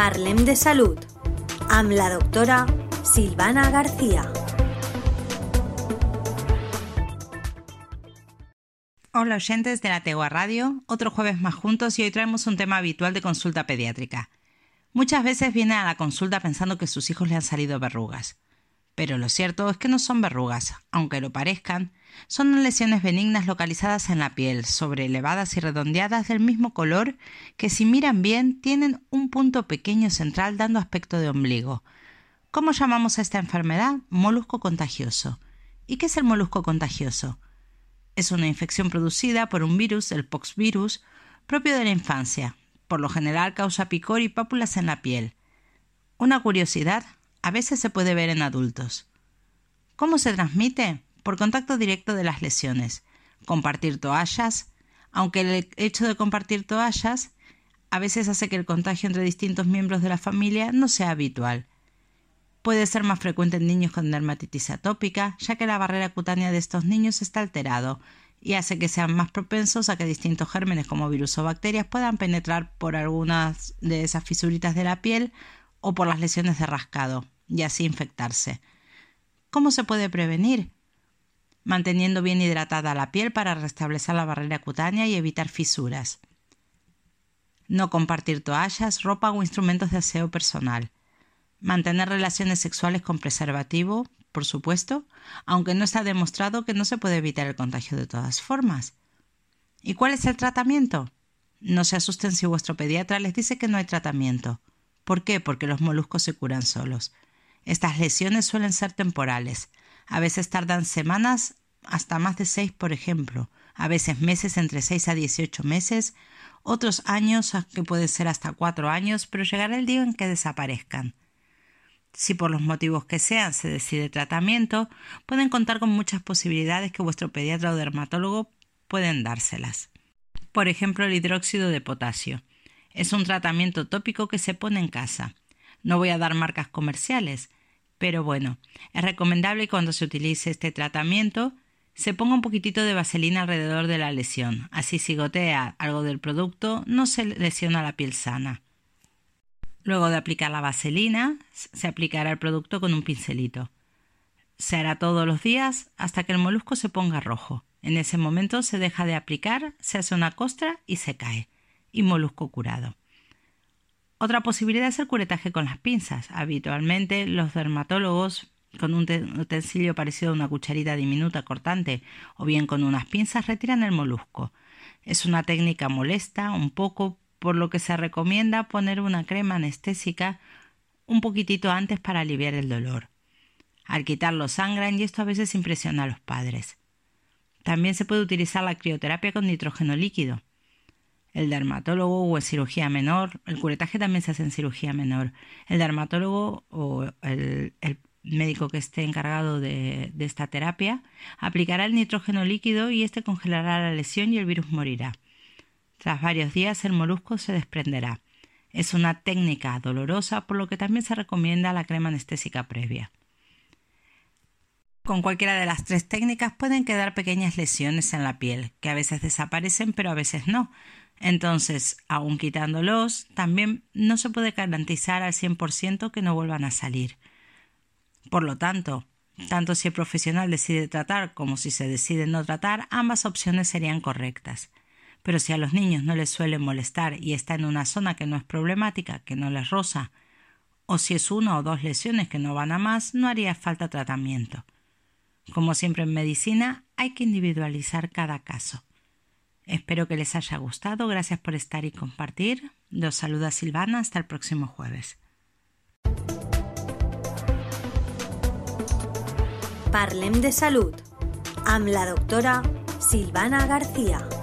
Parlem de Salud amb la doctora Silvana García. Hola oyentes de la Tegua Radio, otro jueves más juntos y hoy traemos un tema habitual de consulta pediátrica. Muchas veces vienen a la consulta pensando que sus hijos le han salido verrugas. Pero lo cierto es que no son verrugas, aunque lo parezcan, son lesiones benignas localizadas en la piel, sobreelevadas y redondeadas del mismo color que si miran bien tienen un punto pequeño central dando aspecto de ombligo. ¿Cómo llamamos a esta enfermedad? Molusco contagioso. ¿Y qué es el molusco contagioso? Es una infección producida por un virus, el poxvirus, propio de la infancia. Por lo general causa picor y pápulas en la piel. Una curiosidad, a veces se puede ver en adultos. ¿Cómo se transmite? Por contacto directo de las lesiones. Compartir toallas, aunque el hecho de compartir toallas a veces hace que el contagio entre distintos miembros de la familia no sea habitual. Puede ser más frecuente en niños con dermatitis atópica, ya que la barrera cutánea de estos niños está alterado y hace que sean más propensos a que distintos gérmenes como virus o bacterias puedan penetrar por algunas de esas fisuritas de la piel o por las lesiones de rascado y así infectarse. ¿Cómo se puede prevenir? Manteniendo bien hidratada la piel para restablecer la barrera cutánea y evitar fisuras. No compartir toallas, ropa o instrumentos de aseo personal. Mantener relaciones sexuales con preservativo, por supuesto, aunque no está demostrado que no se puede evitar el contagio de todas formas. ¿Y cuál es el tratamiento? No se asusten si vuestro pediatra les dice que no hay tratamiento. ¿Por qué? Porque los moluscos se curan solos. Estas lesiones suelen ser temporales. A veces tardan semanas hasta más de seis, por ejemplo. A veces meses entre seis a dieciocho meses. Otros años que pueden ser hasta cuatro años, pero llegará el día en que desaparezcan. Si por los motivos que sean se decide tratamiento, pueden contar con muchas posibilidades que vuestro pediatra o dermatólogo pueden dárselas. Por ejemplo, el hidróxido de potasio. Es un tratamiento tópico que se pone en casa. No voy a dar marcas comerciales, pero bueno, es recomendable que cuando se utilice este tratamiento se ponga un poquitito de vaselina alrededor de la lesión. Así si gotea algo del producto no se lesiona la piel sana. Luego de aplicar la vaselina, se aplicará el producto con un pincelito. Se hará todos los días hasta que el molusco se ponga rojo. En ese momento se deja de aplicar, se hace una costra y se cae y molusco curado. Otra posibilidad es el curetaje con las pinzas. Habitualmente los dermatólogos con un utensilio parecido a una cucharita diminuta cortante o bien con unas pinzas retiran el molusco. Es una técnica molesta un poco, por lo que se recomienda poner una crema anestésica un poquitito antes para aliviar el dolor. Al quitarlo sangran y esto a veces impresiona a los padres. También se puede utilizar la crioterapia con nitrógeno líquido el dermatólogo o en cirugía menor, el curetaje también se hace en cirugía menor, el dermatólogo o el, médico que esté encargado de, de, esta terapia aplicará el nitrógeno líquido y este congelará la lesión y el virus morirá. Tras varios días el molusco se desprenderá. Es una técnica dolorosa por lo que también se recomienda la crema anestésica previa. Con cualquiera de las tres técnicas pueden quedar pequeñas lesiones en la piel, que a veces desaparecen pero a veces no, entonces, aun quitándolos, también no se puede garantizar al 100% que no vuelvan a salir. Por lo tanto, tanto si el profesional decide tratar como si se decide no tratar, ambas opciones serían correctas. Pero si a los niños no les suele molestar y está en una zona que no es problemática, que no les roza, o si es una o dos lesiones que no van a más, no haría falta tratamiento. Como siempre en medicina, hay que individualizar cada caso. Espero que les haya gustado. Gracias por estar y compartir. Los saluda Silvana. Hasta el próximo jueves. Parlem de Salud amb la doctora Silvana García.